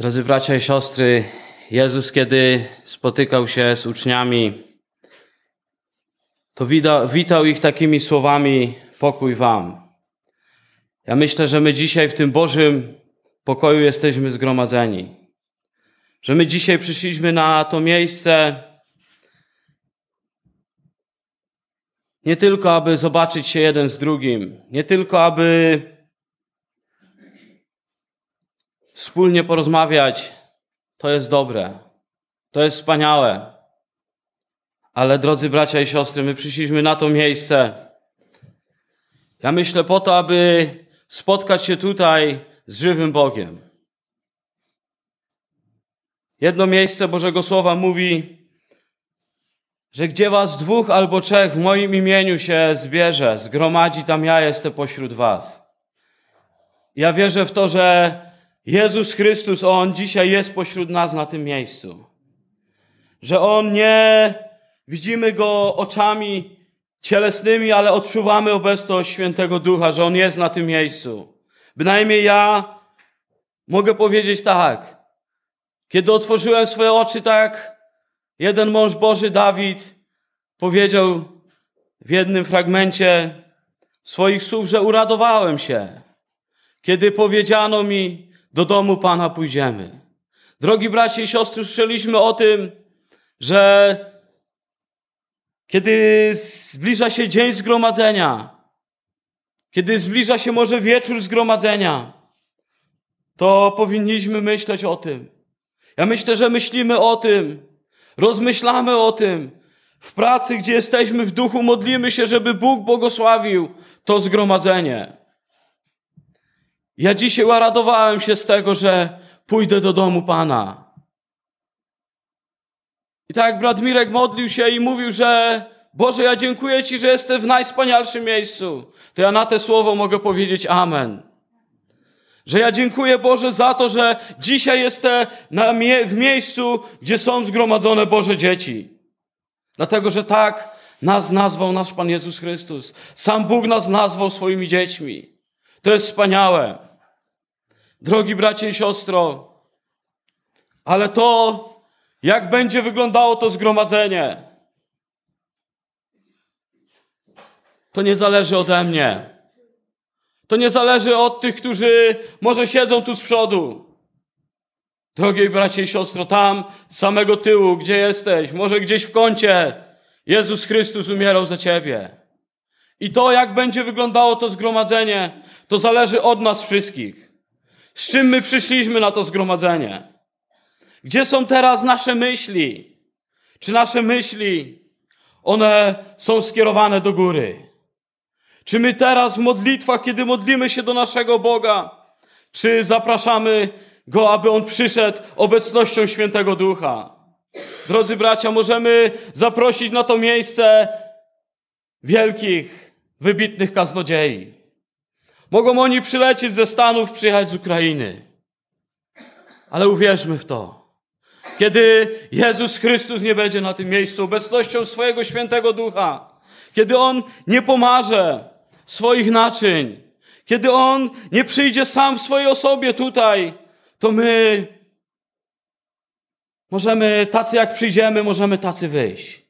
Drodzy bracia i siostry, Jezus, kiedy spotykał się z uczniami, to wita, witał ich takimi słowami: Pokój Wam. Ja myślę, że my dzisiaj w tym Bożym pokoju jesteśmy zgromadzeni. Że my dzisiaj przyszliśmy na to miejsce nie tylko, aby zobaczyć się jeden z drugim, nie tylko, aby wspólnie porozmawiać, to jest dobre, to jest wspaniałe. Ale drodzy bracia i siostry, my przyszliśmy na to miejsce. Ja myślę po to, aby spotkać się tutaj z żywym Bogiem. Jedno miejsce Bożego Słowa mówi, że gdzie was dwóch albo trzech w moim imieniu się zbierze, zgromadzi, tam ja jestem pośród was. Ja wierzę w to, że Jezus Chrystus, On dzisiaj jest pośród nas na tym miejscu. Że On nie widzimy Go oczami cielesnymi, ale odczuwamy obecność Świętego Ducha, że On jest na tym miejscu. Bynajmniej ja mogę powiedzieć tak. Kiedy otworzyłem swoje oczy, tak jeden mąż Boży, Dawid, powiedział w jednym fragmencie swoich słów, że uradowałem się, kiedy powiedziano mi, do domu Pana pójdziemy. Drogi bracia i siostry, słyszeliśmy o tym, że kiedy zbliża się dzień zgromadzenia, kiedy zbliża się może wieczór zgromadzenia, to powinniśmy myśleć o tym. Ja myślę, że myślimy o tym, rozmyślamy o tym. W pracy, gdzie jesteśmy w duchu, modlimy się, żeby Bóg błogosławił to zgromadzenie. Ja dzisiaj uradowałem się z tego, że pójdę do domu Pana. I tak brat Mirek modlił się i mówił, że Boże, ja dziękuję Ci, że jestem w najwspanialszym miejscu. To ja na te słowo mogę powiedzieć Amen. Że ja dziękuję Boże za to, że dzisiaj jestem na mie w miejscu, gdzie są zgromadzone Boże dzieci. Dlatego, że tak nas nazwał nasz Pan Jezus Chrystus. Sam Bóg nas nazwał swoimi dziećmi. To jest wspaniałe. Drogi bracie i siostro, ale to, jak będzie wyglądało to zgromadzenie, to nie zależy ode mnie. To nie zależy od tych, którzy może siedzą tu z przodu. Drogie bracie i siostro, tam z samego tyłu, gdzie jesteś, może gdzieś w kącie, Jezus Chrystus umierał za ciebie. I to, jak będzie wyglądało to zgromadzenie, to zależy od nas wszystkich. Z czym my przyszliśmy na to zgromadzenie? Gdzie są teraz nasze myśli? Czy nasze myśli, one są skierowane do góry? Czy my teraz w modlitwach, kiedy modlimy się do naszego Boga, czy zapraszamy Go, aby On przyszedł obecnością Świętego Ducha? Drodzy bracia, możemy zaprosić na to miejsce wielkich, wybitnych kaznodziei. Mogą oni przylecieć ze Stanów, przyjechać z Ukrainy. Ale uwierzmy w to. Kiedy Jezus Chrystus nie będzie na tym miejscu obecnością swojego świętego ducha, kiedy On nie pomarze swoich naczyń, kiedy On nie przyjdzie sam w swojej osobie tutaj, to my możemy, tacy jak przyjdziemy, możemy tacy wyjść.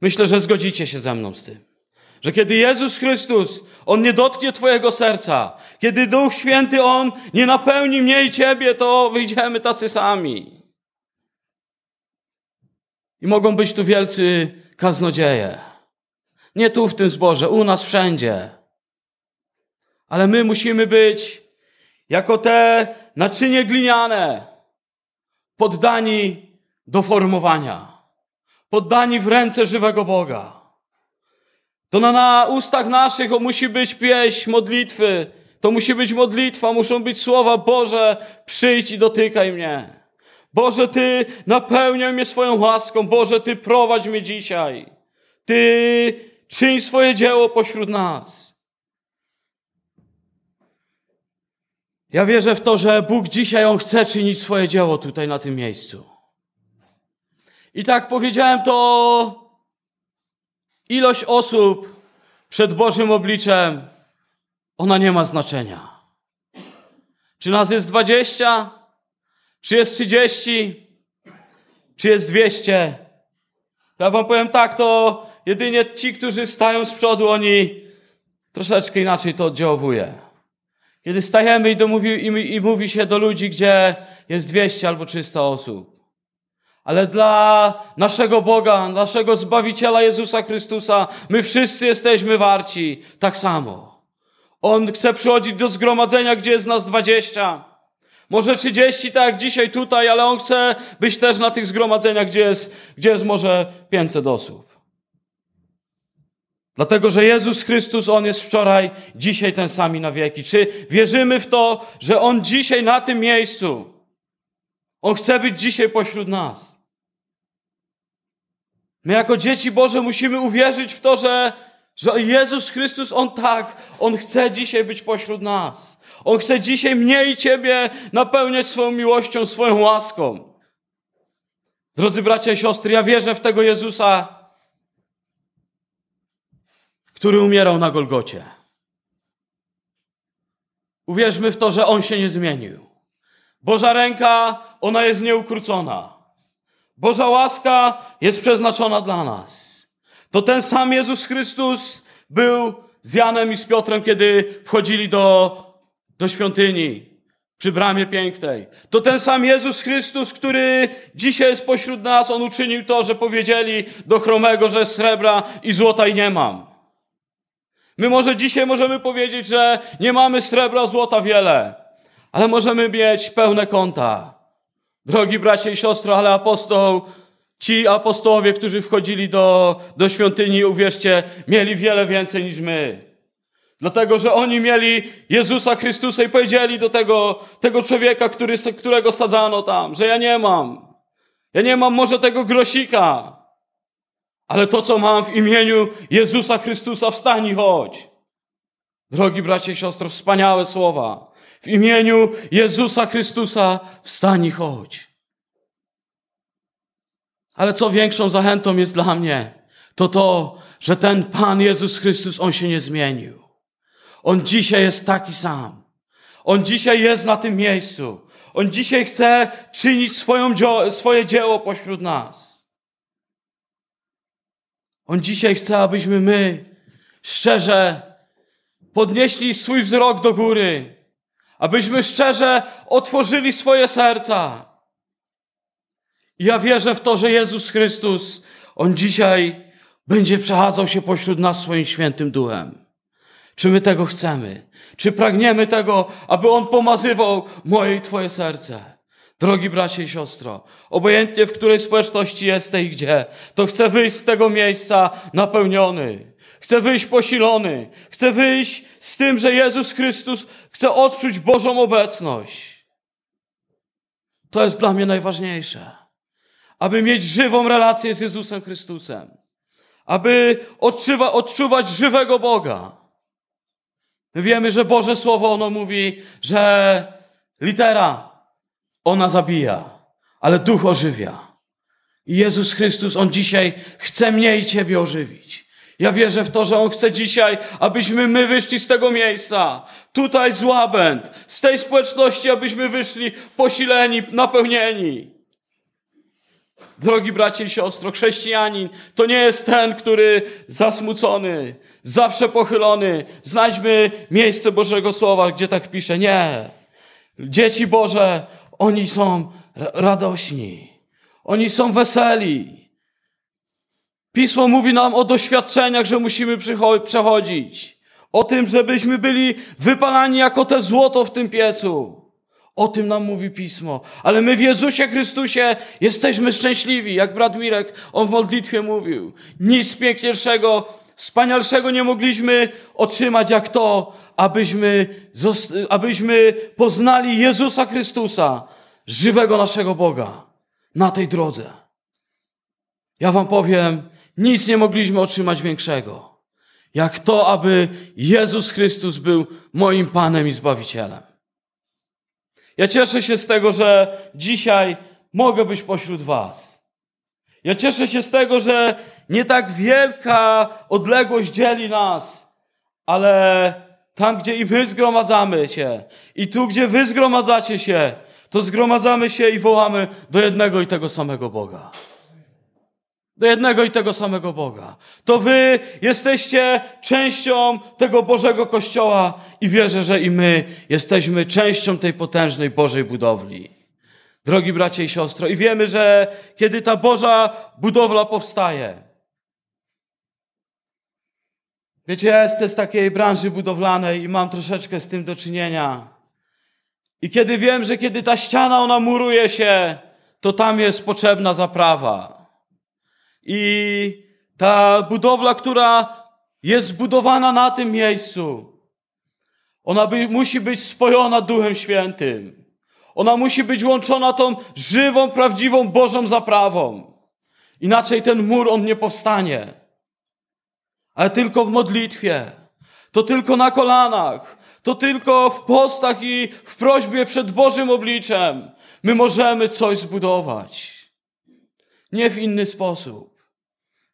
Myślę, że zgodzicie się ze mną z tym. Że kiedy Jezus Chrystus, On nie dotknie Twojego serca, kiedy Duch Święty, On nie napełni mnie i Ciebie, to wyjdziemy tacy sami. I mogą być tu wielcy kaznodzieje. Nie tu w tym zborze, u nas wszędzie. Ale my musimy być jako te naczynie gliniane, poddani do formowania, poddani w ręce żywego Boga. To na, na ustach naszych musi być pieśń modlitwy. To musi być modlitwa, muszą być słowa Boże, przyjdź i dotykaj mnie. Boże, Ty napełniaj mnie swoją łaską. Boże, Ty prowadź mnie dzisiaj. Ty czyń swoje dzieło pośród nas. Ja wierzę w to, że Bóg dzisiaj On chce czynić swoje dzieło tutaj na tym miejscu. I tak powiedziałem to Ilość osób przed Bożym obliczem, ona nie ma znaczenia. Czy nas jest dwadzieścia? Czy jest 30? Czy jest 200? Ja wam powiem tak, to jedynie ci, którzy stają z przodu, oni troszeczkę inaczej to oddziałuje. Kiedy stajemy i, domówi, i, i mówi się do ludzi, gdzie jest 200 albo 300 osób. Ale dla naszego Boga, naszego Zbawiciela Jezusa Chrystusa, my wszyscy jesteśmy warci tak samo. On chce przychodzić do zgromadzenia, gdzie jest nas 20. Może 30, tak jak dzisiaj tutaj, ale on chce być też na tych zgromadzeniach, gdzie jest, gdzie jest może 500 osób. Dlatego, że Jezus Chrystus, On jest wczoraj, dzisiaj ten sami na wieki. Czy wierzymy w to, że On dzisiaj na tym miejscu, On chce być dzisiaj pośród nas? My jako dzieci Boże musimy uwierzyć w to, że, że Jezus Chrystus, On tak, On chce dzisiaj być pośród nas. On chce dzisiaj mnie i Ciebie napełniać swoją miłością, swoją łaską. Drodzy bracia i siostry, ja wierzę w tego Jezusa, który umierał na Golgocie. Uwierzmy w to, że On się nie zmienił. Boża ręka, ona jest nieukrócona. Boża łaska jest przeznaczona dla nas. To ten sam Jezus Chrystus był z Janem i z Piotrem, kiedy wchodzili do, do świątyni przy bramie pięknej. To ten sam Jezus Chrystus, który dzisiaj jest pośród nas, On uczynił to, że powiedzieli do chromego, że srebra i złota i nie mam. My może dzisiaj możemy powiedzieć, że nie mamy srebra, złota wiele, ale możemy mieć pełne konta. Drogi bracie i siostry, ale apostoł, ci apostołowie, którzy wchodzili do, do świątyni, uwierzcie, mieli wiele więcej niż my. Dlatego, że oni mieli Jezusa Chrystusa i powiedzieli do tego, tego człowieka, który, którego sadzano tam, że ja nie mam. Ja nie mam może tego grosika, ale to, co mam w imieniu Jezusa Chrystusa, wstań i chodź. Drogi bracie i siostro, wspaniałe słowa. W imieniu Jezusa Chrystusa wstań i chodź. Ale co większą zachętą jest dla mnie, to to, że ten Pan Jezus Chrystus, On się nie zmienił. On dzisiaj jest taki sam. On dzisiaj jest na tym miejscu. On dzisiaj chce czynić swoją, swoje dzieło pośród nas. On dzisiaj chce, abyśmy my szczerze podnieśli swój wzrok do góry, abyśmy szczerze otworzyli swoje serca. Ja wierzę w to, że Jezus Chrystus, On dzisiaj będzie przechadzał się pośród nas swoim świętym duchem. Czy my tego chcemy? Czy pragniemy tego, aby On pomazywał moje i Twoje serce? Drogi bracie i siostro, obojętnie w której społeczności jesteś i gdzie, to chcę wyjść z tego miejsca napełniony. Chcę wyjść posilony. Chcę wyjść z tym, że Jezus Chrystus chce odczuć Bożą obecność. To jest dla mnie najważniejsze. Aby mieć żywą relację z Jezusem Chrystusem. Aby odczuwa, odczuwać żywego Boga. My wiemy, że Boże Słowo ono mówi, że litera ona zabija, ale duch ożywia. I Jezus Chrystus, On dzisiaj chce mnie i Ciebie ożywić. Ja wierzę w to, że On chce dzisiaj, abyśmy my wyszli z tego miejsca, tutaj z łabęd, z tej społeczności, abyśmy wyszli posileni, napełnieni. Drogi bracie i siostro, chrześcijanin to nie jest ten, który zasmucony, zawsze pochylony. Znajdźmy miejsce Bożego Słowa, gdzie tak pisze. Nie. Dzieci Boże, oni są radośni. Oni są weseli. Pismo mówi nam o doświadczeniach, że musimy przechodzić. O tym, żebyśmy byli wypalani jako te złoto w tym piecu. O tym nam mówi Pismo. Ale my w Jezusie Chrystusie jesteśmy szczęśliwi, jak brat Mirek, on w modlitwie mówił. Nic piękniejszego, wspanialszego nie mogliśmy otrzymać jak to, abyśmy, abyśmy poznali Jezusa Chrystusa, żywego naszego Boga, na tej drodze. Ja wam powiem, nic nie mogliśmy otrzymać większego, jak to, aby Jezus Chrystus był moim Panem i Zbawicielem. Ja cieszę się z tego, że dzisiaj mogę być pośród Was. Ja cieszę się z tego, że nie tak wielka odległość dzieli nas, ale tam, gdzie i my zgromadzamy się, i tu, gdzie Wy zgromadzacie się, to zgromadzamy się i wołamy do jednego i tego samego Boga. Do jednego i tego samego Boga. To wy jesteście częścią tego Bożego Kościoła i wierzę, że i my jesteśmy częścią tej potężnej Bożej budowli. Drogi bracie i siostro, i wiemy, że kiedy ta Boża budowla powstaje, wiecie, ja jestem z takiej branży budowlanej i mam troszeczkę z tym do czynienia. I kiedy wiem, że kiedy ta ściana, ona muruje się, to tam jest potrzebna zaprawa. I ta budowla, która jest zbudowana na tym miejscu, ona by, musi być spojona Duchem Świętym. Ona musi być łączona tą żywą, prawdziwą Bożą zaprawą. Inaczej ten mur, on nie powstanie. Ale tylko w modlitwie. To tylko na kolanach. To tylko w postach i w prośbie przed Bożym obliczem. My możemy coś zbudować. Nie w inny sposób.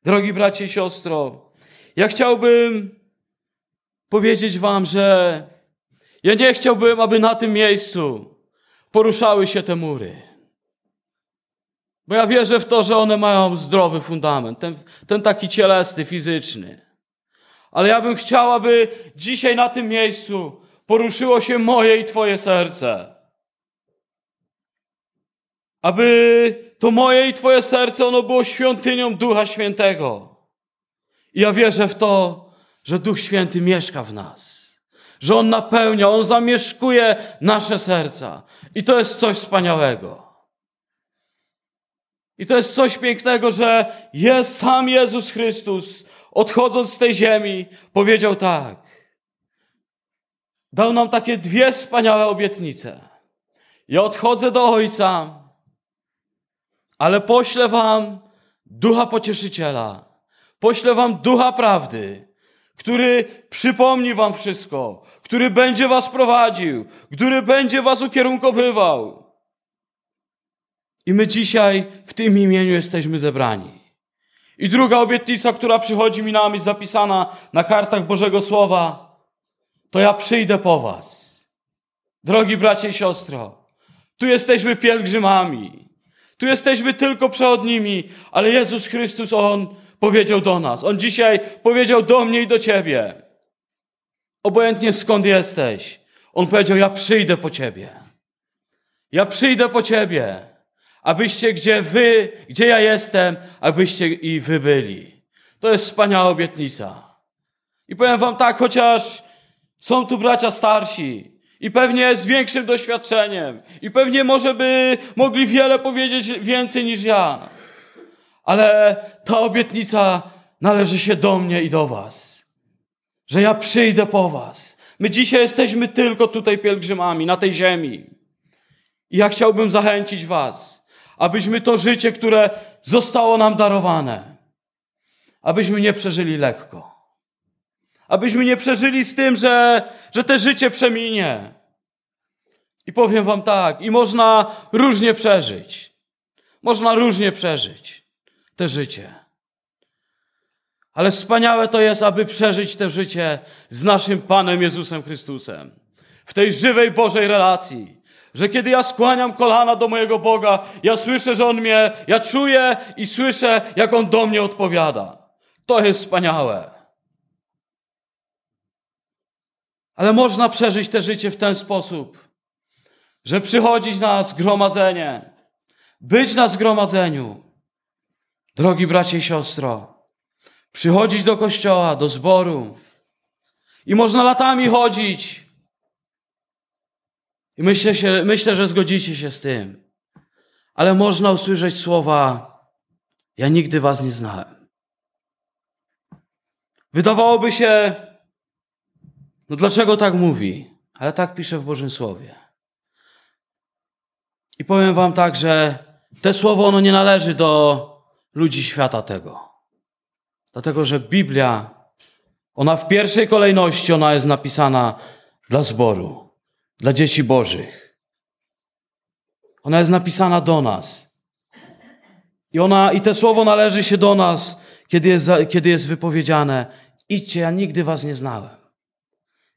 Drogi bracie i siostro, ja chciałbym powiedzieć wam, że ja nie chciałbym, aby na tym miejscu poruszały się te mury. Bo ja wierzę w to, że one mają zdrowy fundament, ten, ten taki cielesny, fizyczny. Ale ja bym chciał, aby dzisiaj na tym miejscu poruszyło się moje i Twoje serce. Aby to moje i Twoje serce, ono było świątynią Ducha Świętego. I ja wierzę w to, że Duch Święty mieszka w nas. Że On napełnia, On zamieszkuje nasze serca. I to jest coś wspaniałego. I to jest coś pięknego, że jest sam Jezus Chrystus, odchodząc z tej ziemi, powiedział tak. Dał nam takie dwie wspaniałe obietnice. Ja odchodzę do Ojca, ale poślę wam ducha pocieszyciela. Poślę wam ducha prawdy, który przypomni wam wszystko, który będzie was prowadził, który będzie was ukierunkowywał. I my dzisiaj w tym imieniu jesteśmy zebrani. I druga obietnica, która przychodzi mi na myśl, zapisana na kartach Bożego Słowa, to ja przyjdę po was. Drogi bracie i siostro, tu jesteśmy pielgrzymami. Tu jesteśmy tylko przewodnimi, ale Jezus Chrystus, On powiedział do nas. On dzisiaj powiedział do mnie i do ciebie. Obojętnie skąd jesteś. On powiedział, ja przyjdę po ciebie. Ja przyjdę po ciebie, abyście gdzie wy, gdzie ja jestem, abyście i wy byli. To jest wspaniała obietnica. I powiem wam tak, chociaż są tu bracia starsi i pewnie z większym doświadczeniem i pewnie może by mogli wiele powiedzieć więcej niż ja. Ale ta obietnica należy się do mnie i do was. Że ja przyjdę po was. My dzisiaj jesteśmy tylko tutaj pielgrzymami na tej ziemi. I ja chciałbym zachęcić was, abyśmy to życie, które zostało nam darowane, abyśmy nie przeżyli lekko. Abyśmy nie przeżyli z tym, że, że te życie przeminie. I powiem wam tak, i można różnie przeżyć. Można różnie przeżyć te życie. Ale wspaniałe to jest, aby przeżyć to życie z naszym Panem Jezusem Chrystusem. W tej żywej Bożej relacji. Że kiedy ja skłaniam kolana do mojego Boga, ja słyszę, że On mnie, ja czuję i słyszę, jak On do mnie odpowiada. To jest wspaniałe. Ale można przeżyć te życie w ten sposób, że przychodzić na zgromadzenie, być na zgromadzeniu. Drogi bracie i siostro, przychodzić do kościoła, do zboru i można latami chodzić. I myślę, się, myślę, że zgodzicie się z tym. Ale można usłyszeć słowa: Ja nigdy was nie znałem. Wydawałoby się, no dlaczego tak mówi? Ale tak pisze w Bożym Słowie. I powiem wam tak, że te słowo ono nie należy do ludzi świata tego. Dlatego, że Biblia, ona w pierwszej kolejności, ona jest napisana dla zboru, dla dzieci Bożych. Ona jest napisana do nas. I ona, i te słowo należy się do nas, kiedy jest, kiedy jest wypowiedziane. Idźcie, ja nigdy was nie znałem.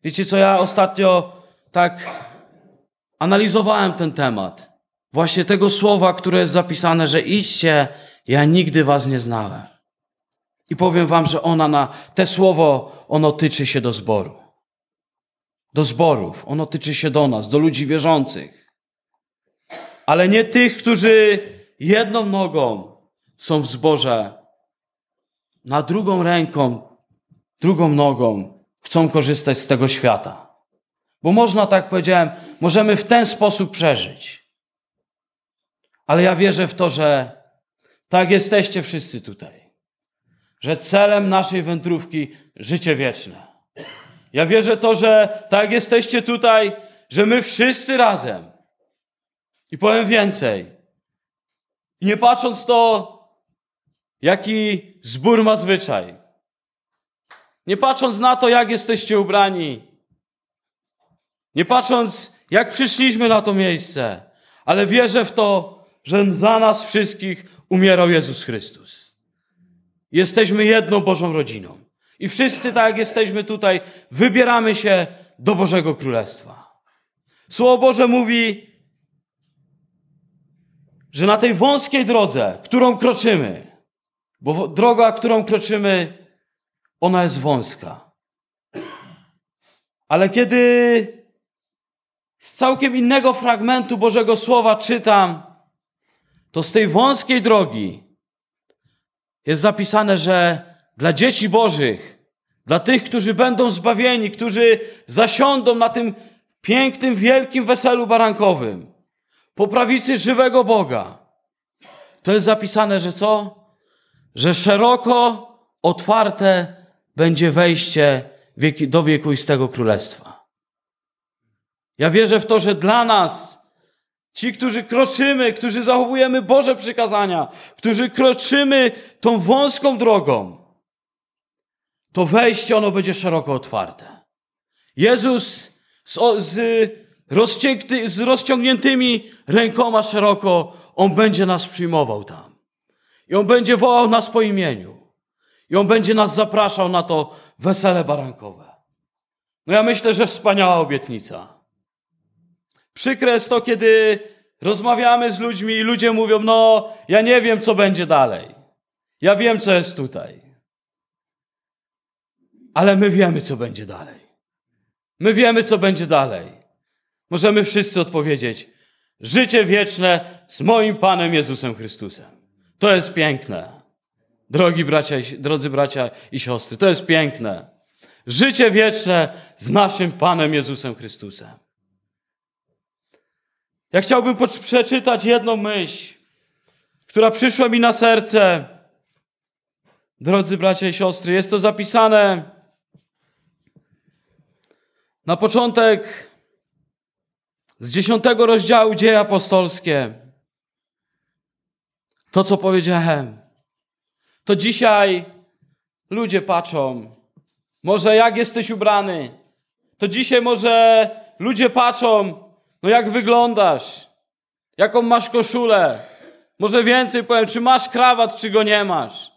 Wiecie co, ja ostatnio tak analizowałem ten temat. Właśnie tego słowa, które jest zapisane, że idźcie, ja nigdy was nie znałem. I powiem wam, że ona na te słowo, ono tyczy się do zboru. Do zborów. Ono tyczy się do nas, do ludzi wierzących. Ale nie tych, którzy jedną nogą są w zborze, na drugą ręką, drugą nogą chcą korzystać z tego świata. Bo można, tak powiedziałem, możemy w ten sposób przeżyć. Ale ja wierzę w to, że tak jesteście wszyscy tutaj. Że celem naszej wędrówki życie wieczne. Ja wierzę to, że tak jesteście tutaj, że my wszyscy razem. I powiem więcej. Nie patrząc to, jaki zbór ma zwyczaj. Nie patrząc na to, jak jesteście ubrani. Nie patrząc, jak przyszliśmy na to miejsce. Ale wierzę w to, że za nas wszystkich umierał Jezus Chrystus. Jesteśmy jedną Bożą rodziną. I wszyscy, tak jak jesteśmy tutaj, wybieramy się do Bożego Królestwa. Słowo Boże mówi, że na tej wąskiej drodze, którą kroczymy, bo droga, którą kroczymy, ona jest wąska. Ale kiedy z całkiem innego fragmentu Bożego Słowa czytam, to z tej wąskiej drogi jest zapisane, że dla dzieci Bożych, dla tych, którzy będą zbawieni, którzy zasiądą na tym pięknym, wielkim weselu barankowym, po prawicy żywego Boga, to jest zapisane, że co? Że szeroko otwarte będzie wejście do wiekuistego królestwa. Ja wierzę w to, że dla nas, ci, którzy kroczymy, którzy zachowujemy Boże przykazania, którzy kroczymy tą wąską drogą, to wejście ono będzie szeroko otwarte. Jezus z, z, z rozciągniętymi rękoma szeroko, On będzie nas przyjmował tam. I On będzie wołał nas po imieniu. I On będzie nas zapraszał na to wesele barankowe. No ja myślę, że wspaniała obietnica. Przykre jest to, kiedy rozmawiamy z ludźmi i ludzie mówią, no ja nie wiem, co będzie dalej. Ja wiem, co jest tutaj. Ale my wiemy, co będzie dalej. My wiemy, co będzie dalej. Możemy wszyscy odpowiedzieć, życie wieczne z moim Panem Jezusem Chrystusem. To jest piękne. Drogi bracia, drodzy bracia i siostry, to jest piękne. Życie wieczne z naszym Panem Jezusem Chrystusem. Ja chciałbym przeczytać jedną myśl, która przyszła mi na serce. Drodzy bracia i siostry, jest to zapisane na początek z dziesiątego rozdziału Dzieje Apostolskie. To, co powiedziałem to dzisiaj ludzie patrzą. Może jak jesteś ubrany. To dzisiaj może ludzie patrzą, no jak wyglądasz, jaką masz koszulę. Może więcej powiem, czy masz krawat, czy go nie masz.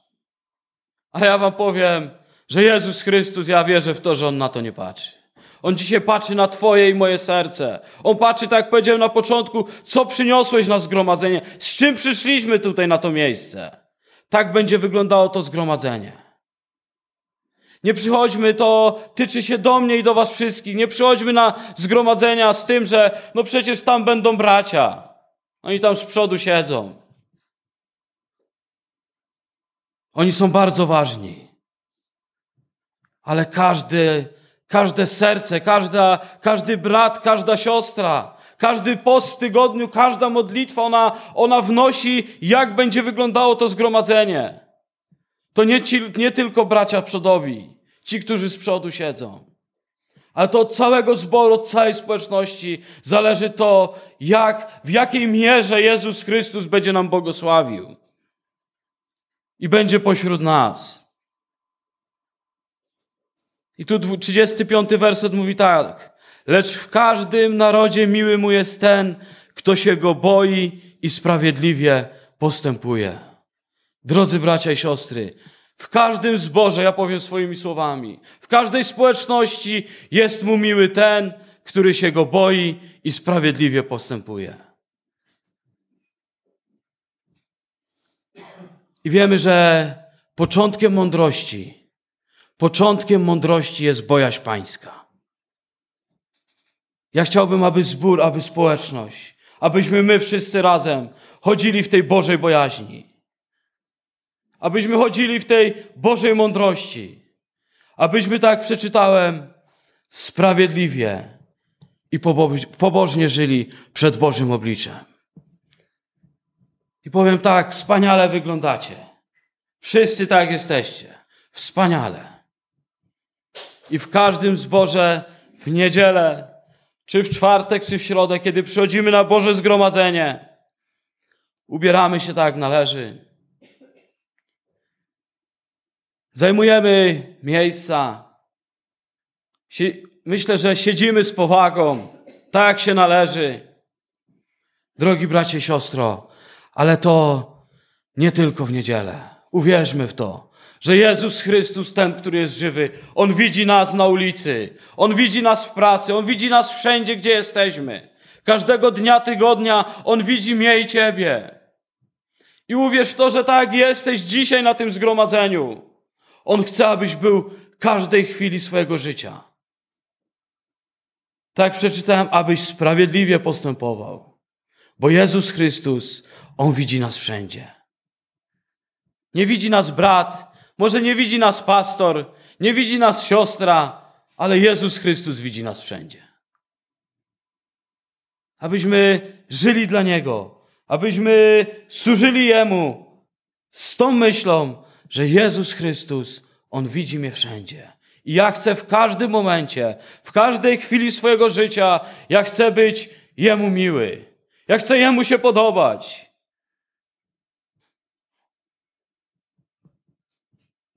Ale ja wam powiem, że Jezus Chrystus, ja wierzę w to, że On na to nie patrzy. On dzisiaj patrzy na Twoje i moje serce. On patrzy, tak jak powiedziałem na początku, co przyniosłeś na zgromadzenie, z czym przyszliśmy tutaj na to miejsce. Tak będzie wyglądało to zgromadzenie. Nie przychodźmy, to tyczy się do mnie i do was wszystkich. Nie przychodźmy na zgromadzenia z tym, że no przecież tam będą bracia. Oni tam z przodu siedzą. Oni są bardzo ważni. Ale każdy, każde serce, każda, każdy brat, każda siostra, każdy post w tygodniu, każda modlitwa, ona, ona wnosi, jak będzie wyglądało to zgromadzenie. To nie, ci, nie tylko bracia przodowi, ci, którzy z przodu siedzą. Ale to od całego zboru, od całej społeczności zależy to, jak, w jakiej mierze Jezus Chrystus będzie nam błogosławił. I będzie pośród nas. I tu 35 werset mówi tak. Lecz w każdym narodzie miły mu jest ten, kto się go boi i sprawiedliwie postępuje. Drodzy bracia i siostry, w każdym zborze, ja powiem swoimi słowami, w każdej społeczności jest mu miły ten, który się go boi i sprawiedliwie postępuje. I wiemy, że początkiem mądrości, początkiem mądrości jest bojaźń pańska. Ja chciałbym, aby zbór, aby społeczność, abyśmy my wszyscy razem chodzili w tej Bożej bojaźni. Abyśmy chodzili w tej Bożej mądrości. Abyśmy, tak przeczytałem, sprawiedliwie i pobożnie żyli przed Bożym obliczem. I powiem tak, wspaniale wyglądacie. Wszyscy tak jesteście. Wspaniale. I w każdym zborze, w niedzielę, czy w czwartek, czy w środę, kiedy przychodzimy na Boże zgromadzenie, ubieramy się tak, jak należy. Zajmujemy miejsca. Myślę, że siedzimy z powagą, tak jak się należy. Drogi bracie i siostro, ale to nie tylko w niedzielę. Uwierzmy w to, że Jezus Chrystus, ten, który jest żywy, On widzi nas na ulicy, On widzi nas w pracy, On widzi nas wszędzie, gdzie jesteśmy. Każdego dnia tygodnia On widzi mnie i Ciebie. I uwierz w to, że tak jesteś dzisiaj na tym zgromadzeniu. On chce, abyś był każdej chwili swojego życia. Tak przeczytałem, abyś sprawiedliwie postępował. Bo Jezus Chrystus, On widzi nas wszędzie. Nie widzi nas brat, może nie widzi nas pastor, nie widzi nas siostra, ale Jezus Chrystus widzi nas wszędzie. Abyśmy żyli dla Niego, abyśmy służyli Jemu z tą myślą, że Jezus Chrystus, On widzi mnie wszędzie. I ja chcę w każdym momencie, w każdej chwili swojego życia, ja chcę być Jemu miły. Ja chcę Jemu się podobać.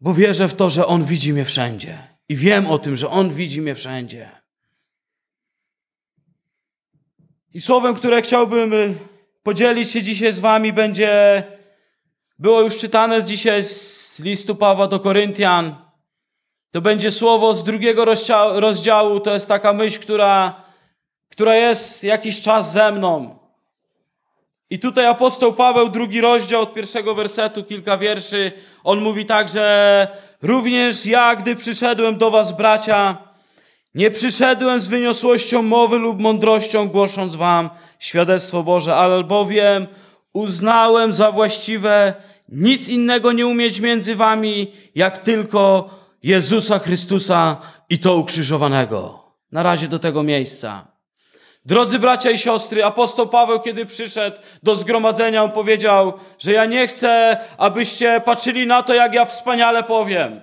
Bo wierzę w to, że On widzi mnie wszędzie. I wiem o tym, że On widzi mnie wszędzie. I słowem, które chciałbym y, podzielić się dzisiaj z Wami, będzie, było już czytane dzisiaj z listu Pawła do Koryntian. To będzie słowo z drugiego rozdziału. To jest taka myśl, która, która jest jakiś czas ze mną. I tutaj apostoł Paweł, drugi rozdział od pierwszego wersetu, kilka wierszy, on mówi tak, że również ja, gdy przyszedłem do was, bracia, nie przyszedłem z wyniosłością mowy lub mądrością, głosząc wam świadectwo Boże, albowiem uznałem za właściwe nic innego nie umieć między wami, jak tylko Jezusa Chrystusa i to ukrzyżowanego. Na razie do tego miejsca. Drodzy bracia i siostry, apostoł Paweł, kiedy przyszedł do zgromadzenia, on powiedział, że ja nie chcę, abyście patrzyli na to, jak ja wspaniale powiem.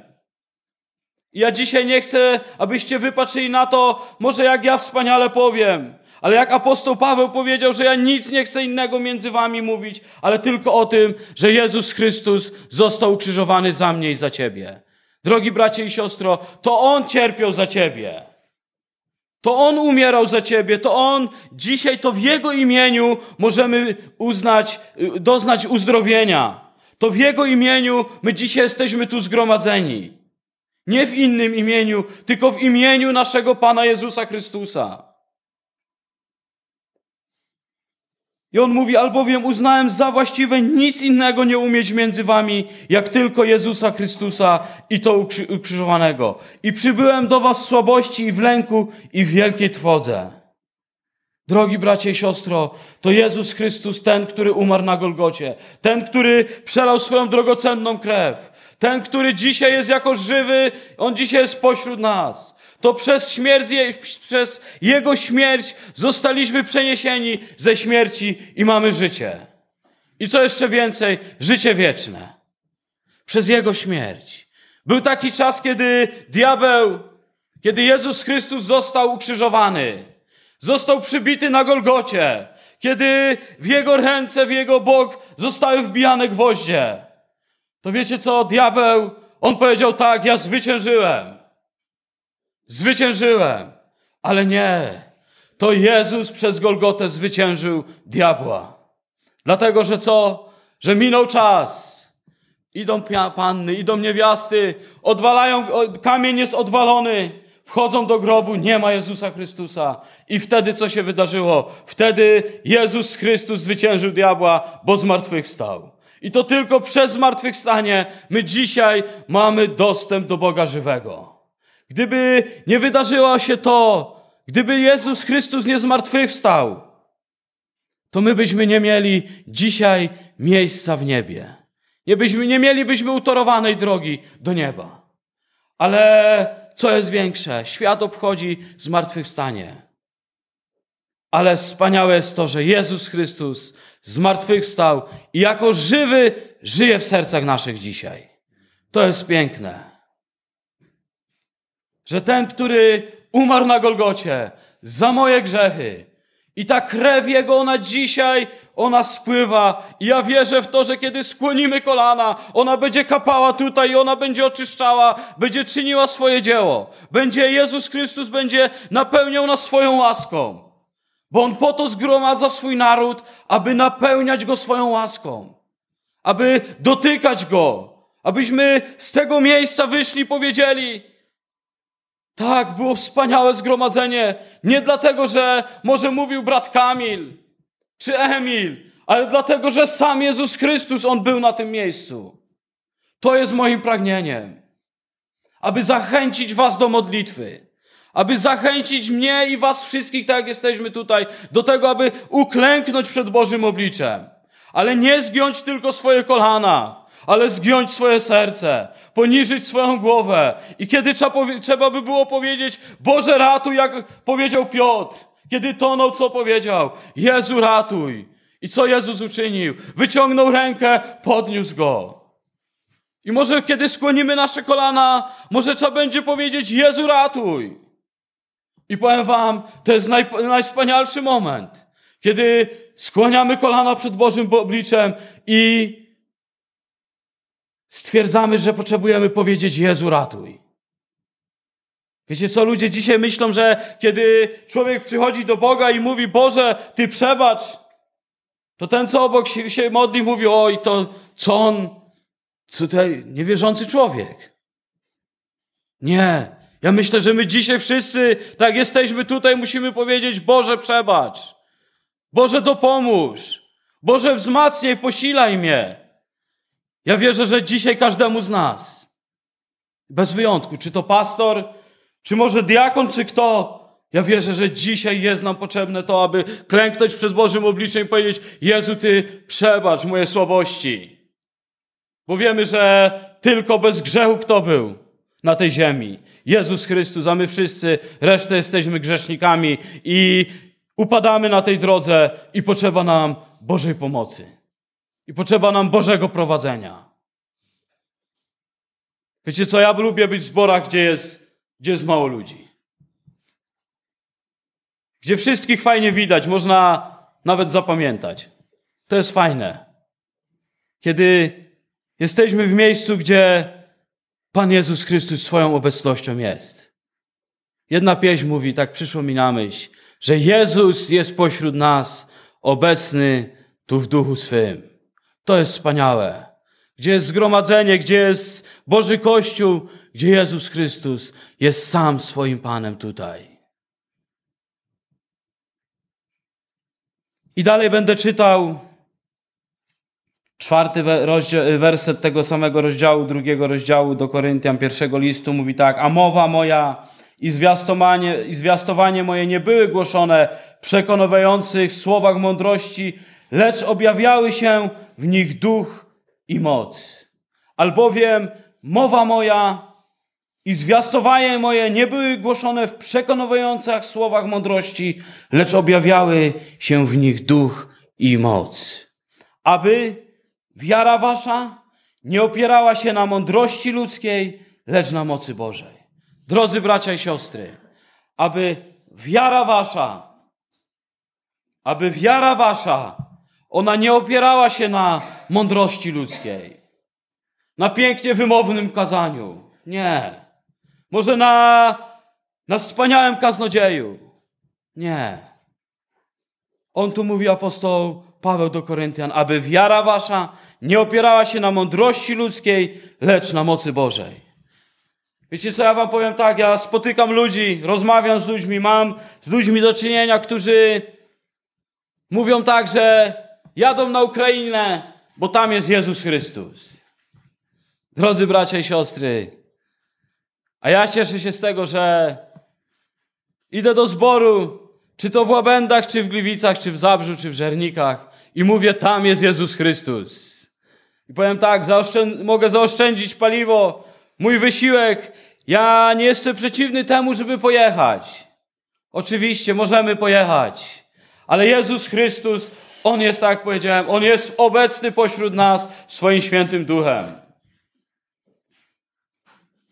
ja dzisiaj nie chcę, abyście wypatrzyli na to, może jak ja wspaniale powiem. Ale jak apostoł Paweł powiedział, że ja nic nie chcę innego między wami mówić, ale tylko o tym, że Jezus Chrystus został ukrzyżowany za mnie i za ciebie. Drogi bracie i siostro, to On cierpiał za ciebie. To On umierał za ciebie, to On dzisiaj, to w Jego imieniu możemy uznać, doznać uzdrowienia. To w Jego imieniu my dzisiaj jesteśmy tu zgromadzeni. Nie w innym imieniu, tylko w imieniu naszego Pana Jezusa Chrystusa. I on mówi, albowiem uznałem za właściwe nic innego nie umieć między wami, jak tylko Jezusa Chrystusa i to ukrzyżowanego. I przybyłem do was w słabości i w lęku i w wielkiej twodze. Drogi bracie i siostro, to Jezus Chrystus, ten, który umarł na Golgocie, ten, który przelał swoją drogocenną krew, ten, który dzisiaj jest jako żywy, on dzisiaj jest pośród nas to przez śmierć, przez Jego śmierć zostaliśmy przeniesieni ze śmierci i mamy życie. I co jeszcze więcej, życie wieczne. Przez Jego śmierć. Był taki czas, kiedy diabeł, kiedy Jezus Chrystus został ukrzyżowany, został przybity na Golgocie, kiedy w Jego ręce, w Jego bok zostały wbijane gwoździe. To wiecie co, diabeł, on powiedział tak, ja zwyciężyłem. Zwyciężyłem. Ale nie. To Jezus przez Golgotę zwyciężył diabła. Dlatego, że co? Że minął czas. Idą panny, idą niewiasty, odwalają, kamień jest odwalony. Wchodzą do grobu, nie ma Jezusa Chrystusa. I wtedy co się wydarzyło? Wtedy Jezus Chrystus zwyciężył diabła, bo zmartwychwstał. I to tylko przez zmartwychwstanie my dzisiaj mamy dostęp do Boga żywego. Gdyby nie wydarzyło się to, gdyby Jezus Chrystus nie zmartwychwstał, to my byśmy nie mieli dzisiaj miejsca w niebie. Nie, byśmy, nie mielibyśmy utorowanej drogi do nieba. Ale co jest większe? Świat obchodzi zmartwychwstanie. Ale wspaniałe jest to, że Jezus Chrystus zmartwychwstał i jako żywy żyje w sercach naszych dzisiaj. To jest piękne. Że ten, który umarł na Golgocie za moje grzechy i ta krew Jego, ona dzisiaj, ona spływa. I ja wierzę w to, że kiedy skłonimy kolana, ona będzie kapała tutaj i ona będzie oczyszczała, będzie czyniła swoje dzieło. Będzie Jezus Chrystus, będzie napełniał nas swoją łaską. Bo On po to zgromadza swój naród, aby napełniać Go swoją łaską. Aby dotykać Go. Abyśmy z tego miejsca wyszli i powiedzieli, tak, było wspaniałe zgromadzenie. Nie dlatego, że może mówił brat Kamil czy Emil, ale dlatego, że sam Jezus Chrystus, On był na tym miejscu. To jest moim pragnieniem. Aby zachęcić Was do modlitwy. Aby zachęcić mnie i Was wszystkich, tak jak jesteśmy tutaj, do tego, aby uklęknąć przed Bożym obliczem. Ale nie zgiąć tylko swoje kolana, ale zgiąć swoje serce, poniżyć swoją głowę. I kiedy trzeba by było powiedzieć, Boże ratuj, jak powiedział Piotr, kiedy tonął, co powiedział? Jezu ratuj. I co Jezus uczynił? Wyciągnął rękę, podniósł go. I może kiedy skłonimy nasze kolana, może trzeba będzie powiedzieć, Jezu ratuj. I powiem wam, to jest naj, najwspanialszy moment, kiedy skłaniamy kolana przed Bożym obliczem i stwierdzamy, że potrzebujemy powiedzieć Jezu ratuj. Wiecie co, ludzie dzisiaj myślą, że kiedy człowiek przychodzi do Boga i mówi Boże, Ty przebacz, to ten, co obok się, się modli, mówi oj, to co on, co tutaj niewierzący człowiek. Nie. Ja myślę, że my dzisiaj wszyscy, tak jesteśmy tutaj, musimy powiedzieć Boże przebacz. Boże dopomóż. Boże wzmacniaj, posilaj mnie. Ja wierzę, że dzisiaj każdemu z nas, bez wyjątku, czy to pastor, czy może diakon, czy kto, ja wierzę, że dzisiaj jest nam potrzebne to, aby klęknąć przed Bożym obliczem i powiedzieć: Jezu, Ty przebacz moje słabości. Bo wiemy, że tylko bez grzechu kto był na tej ziemi? Jezus Chrystus, a my wszyscy, resztę jesteśmy grzesznikami i upadamy na tej drodze i potrzeba nam Bożej pomocy. I potrzeba nam Bożego prowadzenia. Wiecie co, ja lubię być w zborach, gdzie jest, gdzie jest mało ludzi. Gdzie wszystkich fajnie widać, można nawet zapamiętać. To jest fajne. Kiedy jesteśmy w miejscu, gdzie Pan Jezus Chrystus swoją obecnością jest. Jedna pieśń mówi, tak przyszło mi na myśl, że Jezus jest pośród nas, obecny tu w duchu swym. To jest wspaniałe. Gdzie jest zgromadzenie, gdzie jest Boży Kościół, gdzie Jezus Chrystus jest sam swoim Panem tutaj. I dalej będę czytał czwarty werset tego samego rozdziału, drugiego rozdziału do Koryntian pierwszego listu. Mówi tak, a mowa moja i zwiastowanie, i zwiastowanie moje nie były głoszone w przekonujących słowach mądrości, lecz objawiały się w nich duch i moc. Albowiem mowa moja i zwiastowanie moje nie były głoszone w przekonujących słowach mądrości, lecz objawiały się w nich duch i moc. Aby wiara wasza nie opierała się na mądrości ludzkiej, lecz na mocy Bożej. Drodzy bracia i siostry, aby wiara wasza, aby wiara wasza ona nie opierała się na mądrości ludzkiej, na pięknie wymownym kazaniu. Nie. Może na, na wspaniałym kaznodzieju. Nie. On tu mówi apostoł Paweł do Koryntian, aby wiara wasza nie opierała się na mądrości ludzkiej, lecz na mocy Bożej. Wiecie co, ja wam powiem tak, ja spotykam ludzi, rozmawiam z ludźmi, mam z ludźmi do czynienia, którzy mówią tak, że jadą na Ukrainę, bo tam jest Jezus Chrystus. Drodzy bracia i siostry, a ja cieszę się z tego, że idę do zboru, czy to w Łabędach, czy w Gliwicach, czy w Zabrzu, czy w Żernikach i mówię, tam jest Jezus Chrystus. I powiem tak, mogę zaoszczędzić paliwo, mój wysiłek. Ja nie jestem przeciwny temu, żeby pojechać. Oczywiście, możemy pojechać. Ale Jezus Chrystus, On jest, tak jak powiedziałem, On jest obecny pośród nas swoim świętym duchem.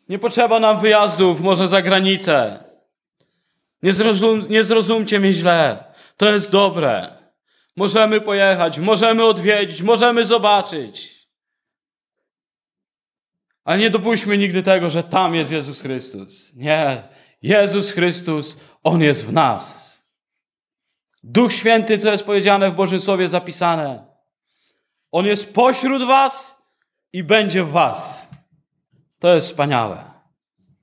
Nie potrzeba nam wyjazdów, może za granicę. Nie, zrozum, nie zrozumcie mnie źle. To jest dobre. Możemy pojechać, możemy odwiedzić, możemy zobaczyć. Ale nie dopuśćmy nigdy tego, że tam jest Jezus Chrystus. Nie. Jezus Chrystus, On jest w nas. Duch Święty, co jest powiedziane w Bożym Słowie zapisane. On jest pośród was i będzie w was. To jest wspaniałe.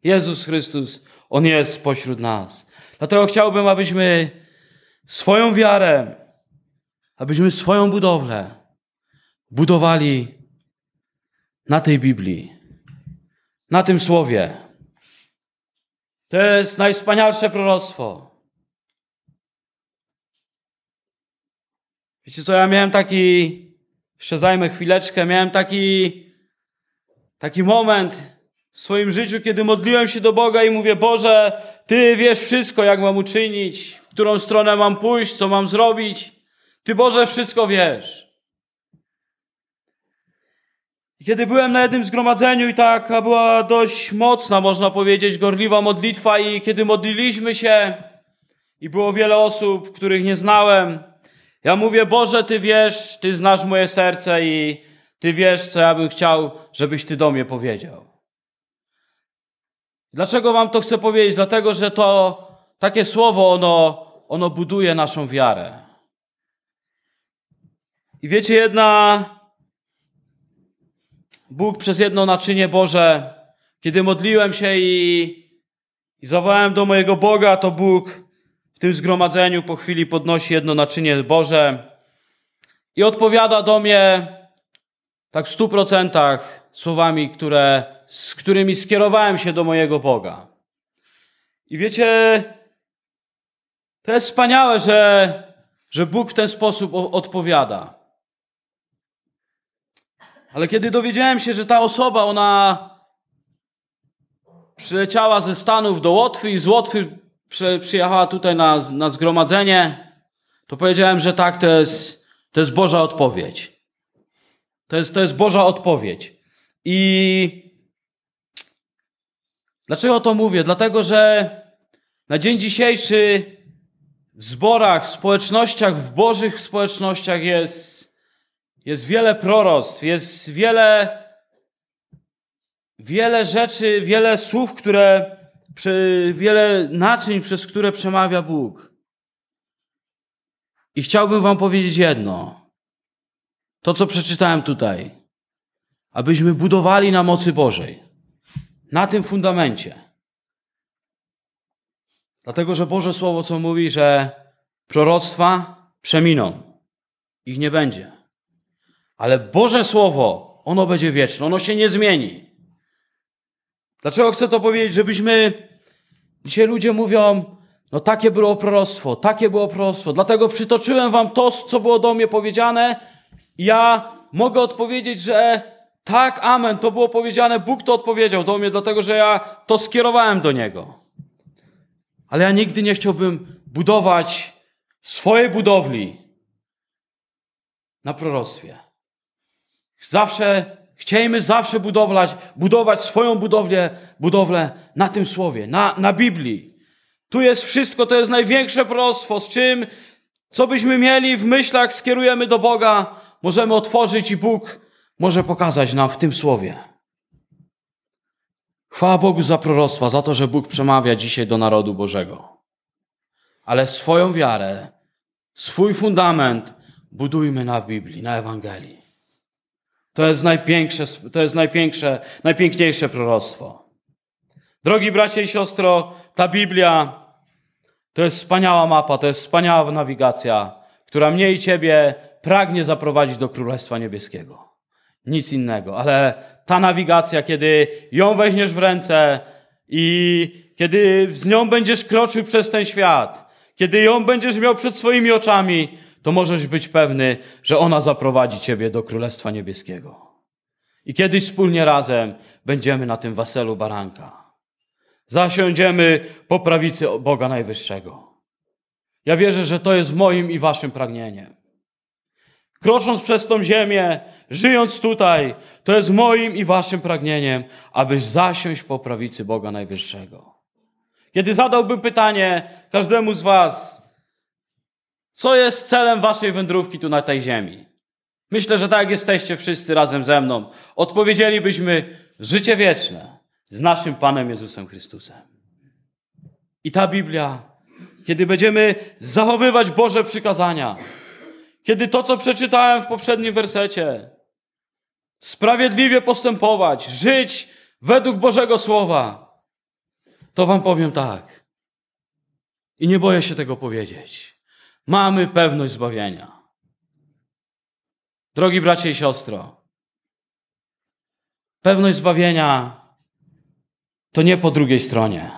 Jezus Chrystus, On jest pośród nas. Dlatego chciałbym, abyśmy swoją wiarę, abyśmy swoją budowlę budowali na tej Biblii, na tym Słowie. To jest najwspanialsze proroctwo. Wiecie co, ja miałem taki, jeszcze zajmę chwileczkę, miałem taki, taki moment w swoim życiu, kiedy modliłem się do Boga i mówię, Boże, Ty wiesz wszystko, jak mam uczynić, w którą stronę mam pójść, co mam zrobić. Ty, Boże, wszystko wiesz. Kiedy byłem na jednym zgromadzeniu i taka była dość mocna, można powiedzieć, gorliwa modlitwa i kiedy modliliśmy się i było wiele osób, których nie znałem, ja mówię, Boże, Ty wiesz, Ty znasz moje serce i Ty wiesz, co ja bym chciał, żebyś Ty do mnie powiedział. Dlaczego Wam to chcę powiedzieć? Dlatego, że to takie słowo, ono, ono buduje naszą wiarę. I wiecie, jedna, Bóg przez jedno naczynie Boże, kiedy modliłem się i, i zawołałem do mojego Boga, to Bóg w tym zgromadzeniu po chwili podnosi jedno naczynie Boże i odpowiada do mnie tak w stu procentach słowami, które, z którymi skierowałem się do mojego Boga. I wiecie, to jest wspaniałe, że, że Bóg w ten sposób odpowiada. Ale kiedy dowiedziałem się, że ta osoba, ona przyleciała ze Stanów do Łotwy i z Łotwy przyjechała tutaj na, na zgromadzenie, to powiedziałem, że tak, to jest, to jest Boża odpowiedź. To jest, to jest Boża odpowiedź. I dlaczego to mówię? Dlatego, że na dzień dzisiejszy w zborach, w społecznościach, w Bożych społecznościach jest, jest wiele proroctw, jest wiele, wiele rzeczy, wiele słów, które, wiele naczyń, przez które przemawia Bóg. I chciałbym Wam powiedzieć jedno. To, co przeczytałem tutaj. Abyśmy budowali na mocy Bożej. Na tym fundamencie. Dlatego, że Boże Słowo, co mówi, że proroctwa przeminą. Ich nie będzie. Ale Boże Słowo, ono będzie wieczne, ono się nie zmieni. Dlaczego chcę to powiedzieć? Żebyśmy. Dzisiaj ludzie mówią, no takie było proroctwo, takie było proroctwo. Dlatego przytoczyłem wam to, co było do mnie powiedziane. Ja mogę odpowiedzieć, że tak, amen, to było powiedziane, Bóg to odpowiedział do mnie, dlatego że ja to skierowałem do Niego. Ale ja nigdy nie chciałbym budować swojej budowli na proroctwie. Zawsze, chciejmy zawsze budować, budować swoją budowlę, budowlę na tym słowie, na, na Biblii. Tu jest wszystko, to jest największe proroctwo, z czym, co byśmy mieli w myślach, skierujemy do Boga, możemy otworzyć i Bóg może pokazać nam w tym słowie. Chwała Bogu za proroctwa, za to, że Bóg przemawia dzisiaj do narodu Bożego. Ale swoją wiarę, swój fundament budujmy na Biblii, na Ewangelii. To jest najpiększe, to jest najpiększe, najpiękniejsze proroctwo. Drogi bracie i siostro, ta Biblia to jest wspaniała mapa, to jest wspaniała nawigacja, która mnie i ciebie pragnie zaprowadzić do Królestwa Niebieskiego. Nic innego, ale ta nawigacja, kiedy ją weźmiesz w ręce i kiedy z nią będziesz kroczył przez ten świat, kiedy ją będziesz miał przed swoimi oczami, to możesz być pewny, że ona zaprowadzi ciebie do Królestwa Niebieskiego. I kiedyś wspólnie razem będziemy na tym weselu baranka. Zasiądziemy po prawicy Boga Najwyższego. Ja wierzę, że to jest moim i waszym pragnieniem. Krocząc przez tą ziemię, żyjąc tutaj, to jest moim i waszym pragnieniem, abyś zasiąść po prawicy Boga Najwyższego. Kiedy zadałbym pytanie każdemu z was, co jest celem waszej wędrówki tu na tej ziemi? Myślę, że tak jesteście wszyscy razem ze mną, odpowiedzielibyśmy życie wieczne z naszym Panem Jezusem Chrystusem. I ta Biblia, kiedy będziemy zachowywać Boże przykazania, kiedy to, co przeczytałem w poprzednim wersecie, sprawiedliwie postępować, żyć według Bożego Słowa, to Wam powiem tak. I nie boję się tego powiedzieć. Mamy pewność zbawienia. Drogi bracie i siostro, pewność zbawienia to nie po drugiej stronie.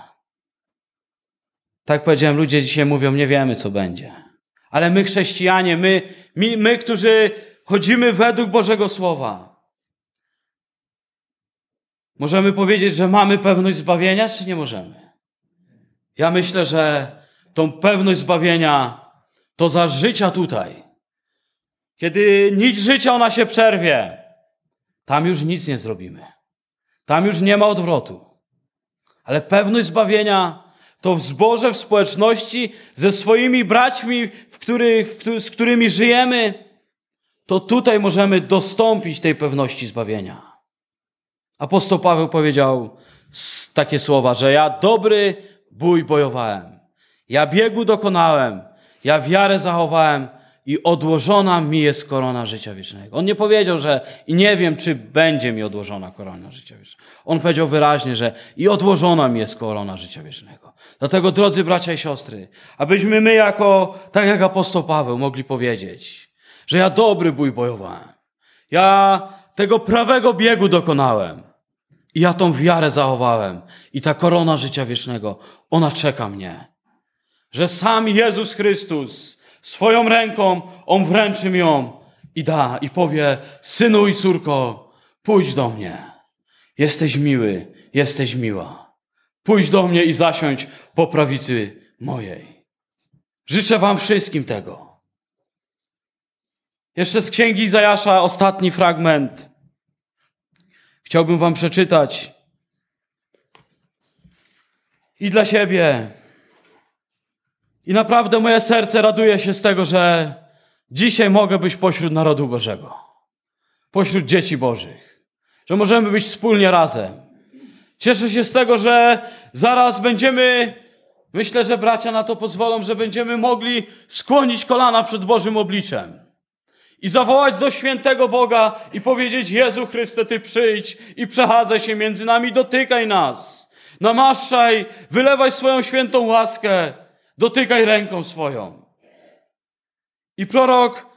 Tak powiedziałem, ludzie dzisiaj mówią, nie wiemy, co będzie. Ale my, chrześcijanie, my, my, my, którzy chodzimy według Bożego Słowa, możemy powiedzieć, że mamy pewność zbawienia, czy nie możemy? Ja myślę, że tą pewność zbawienia to za życia tutaj. Kiedy nic życia ona się przerwie, tam już nic nie zrobimy. Tam już nie ma odwrotu. Ale pewność zbawienia to w zborze, w społeczności, ze swoimi braćmi, w których, w, z którymi żyjemy, to tutaj możemy dostąpić tej pewności zbawienia. Apostoł Paweł powiedział takie słowa, że ja dobry bój bojowałem, ja biegu dokonałem, ja wiarę zachowałem i odłożona mi jest korona życia wiecznego. On nie powiedział, że nie wiem, czy będzie mi odłożona korona życia wiecznego. On powiedział wyraźnie, że i odłożona mi jest korona życia wiecznego. Dlatego, drodzy bracia i siostry, abyśmy my jako, tak jak apostoł Paweł, mogli powiedzieć, że ja dobry bój bojowałem. Ja tego prawego biegu dokonałem. I ja tą wiarę zachowałem. I ta korona życia wiecznego, ona czeka mnie. Że sam Jezus Chrystus swoją ręką, On wręczy mi ją i da, i powie, synu i córko, pójdź do mnie. Jesteś miły, jesteś miła. Pójdź do mnie i zasiądź po prawicy mojej. Życzę wam wszystkim tego. Jeszcze z księgi Izajasza ostatni fragment. Chciałbym wam przeczytać. I dla siebie, i naprawdę moje serce raduje się z tego, że dzisiaj mogę być pośród narodu Bożego, pośród dzieci Bożych, że możemy być wspólnie razem. Cieszę się z tego, że zaraz będziemy, myślę, że bracia na to pozwolą, że będziemy mogli skłonić kolana przed Bożym obliczem i zawołać do świętego Boga i powiedzieć: Jezu Chryste, Ty przyjdź i przechadzaj się między nami, dotykaj nas, namaszczaj, wylewaj swoją świętą łaskę dotykaj ręką swoją. I prorok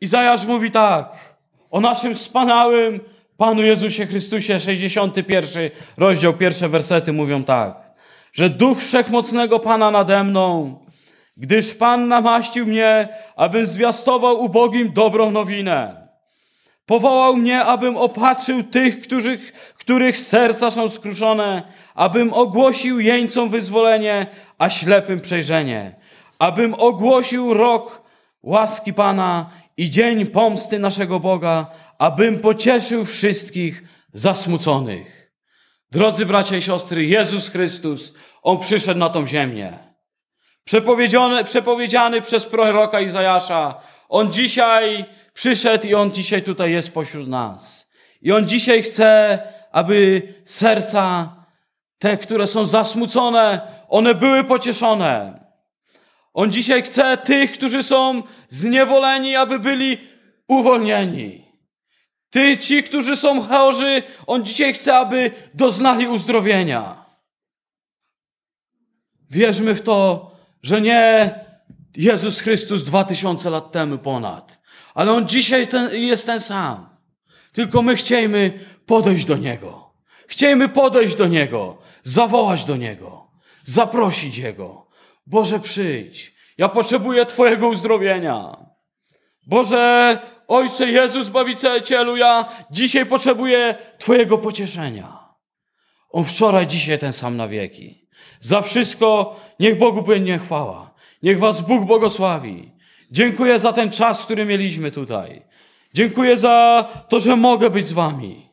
Izajasz mówi tak o naszym wspaniałym Panu Jezusie Chrystusie, 61 rozdział, pierwsze wersety mówią tak, że Duch Wszechmocnego Pana nade mną, gdyż Pan namaścił mnie, abym zwiastował ubogim dobrą nowinę. Powołał mnie, abym opatrzył tych, których, których serca są skruszone, abym ogłosił jeńcom wyzwolenie, a ślepym przejrzenie, abym ogłosił rok łaski Pana i dzień pomsty naszego Boga, abym pocieszył wszystkich zasmuconych. Drodzy bracia i siostry, Jezus Chrystus, On przyszedł na tą ziemię. Przepowiedziany, przepowiedziany przez proroka Izajasza, On dzisiaj przyszedł i On dzisiaj tutaj jest pośród nas. I On dzisiaj chce, aby serca, te, które są zasmucone, one były pocieszone. On dzisiaj chce tych, którzy są zniewoleni, aby byli uwolnieni. Ty, ci, którzy są chorzy, on dzisiaj chce, aby doznali uzdrowienia. Wierzmy w to, że nie Jezus Chrystus dwa tysiące lat temu ponad, ale On dzisiaj ten, jest ten sam. Tylko my chciejmy podejść do Niego. Chciejmy podejść do Niego, zawołać do Niego, zaprosić Jego. Boże, przyjdź. Ja potrzebuję Twojego uzdrowienia. Boże, Ojcze Jezus, Zbawicielu, ja dzisiaj potrzebuję Twojego pocieszenia. On wczoraj, dzisiaj ten sam na wieki. Za wszystko niech Bogu będzie chwała. Niech Was Bóg błogosławi. Dziękuję za ten czas, który mieliśmy tutaj. Dziękuję za to, że mogę być z Wami.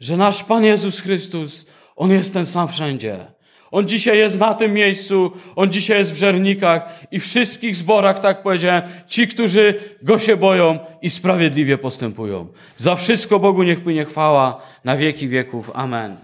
Że nasz Pan Jezus Chrystus, On jest ten sam wszędzie. On dzisiaj jest na tym miejscu, On dzisiaj jest w Żernikach i wszystkich zborach, tak powiedziałem, ci, którzy Go się boją i sprawiedliwie postępują. Za wszystko Bogu niech płynie chwała na wieki wieków. Amen.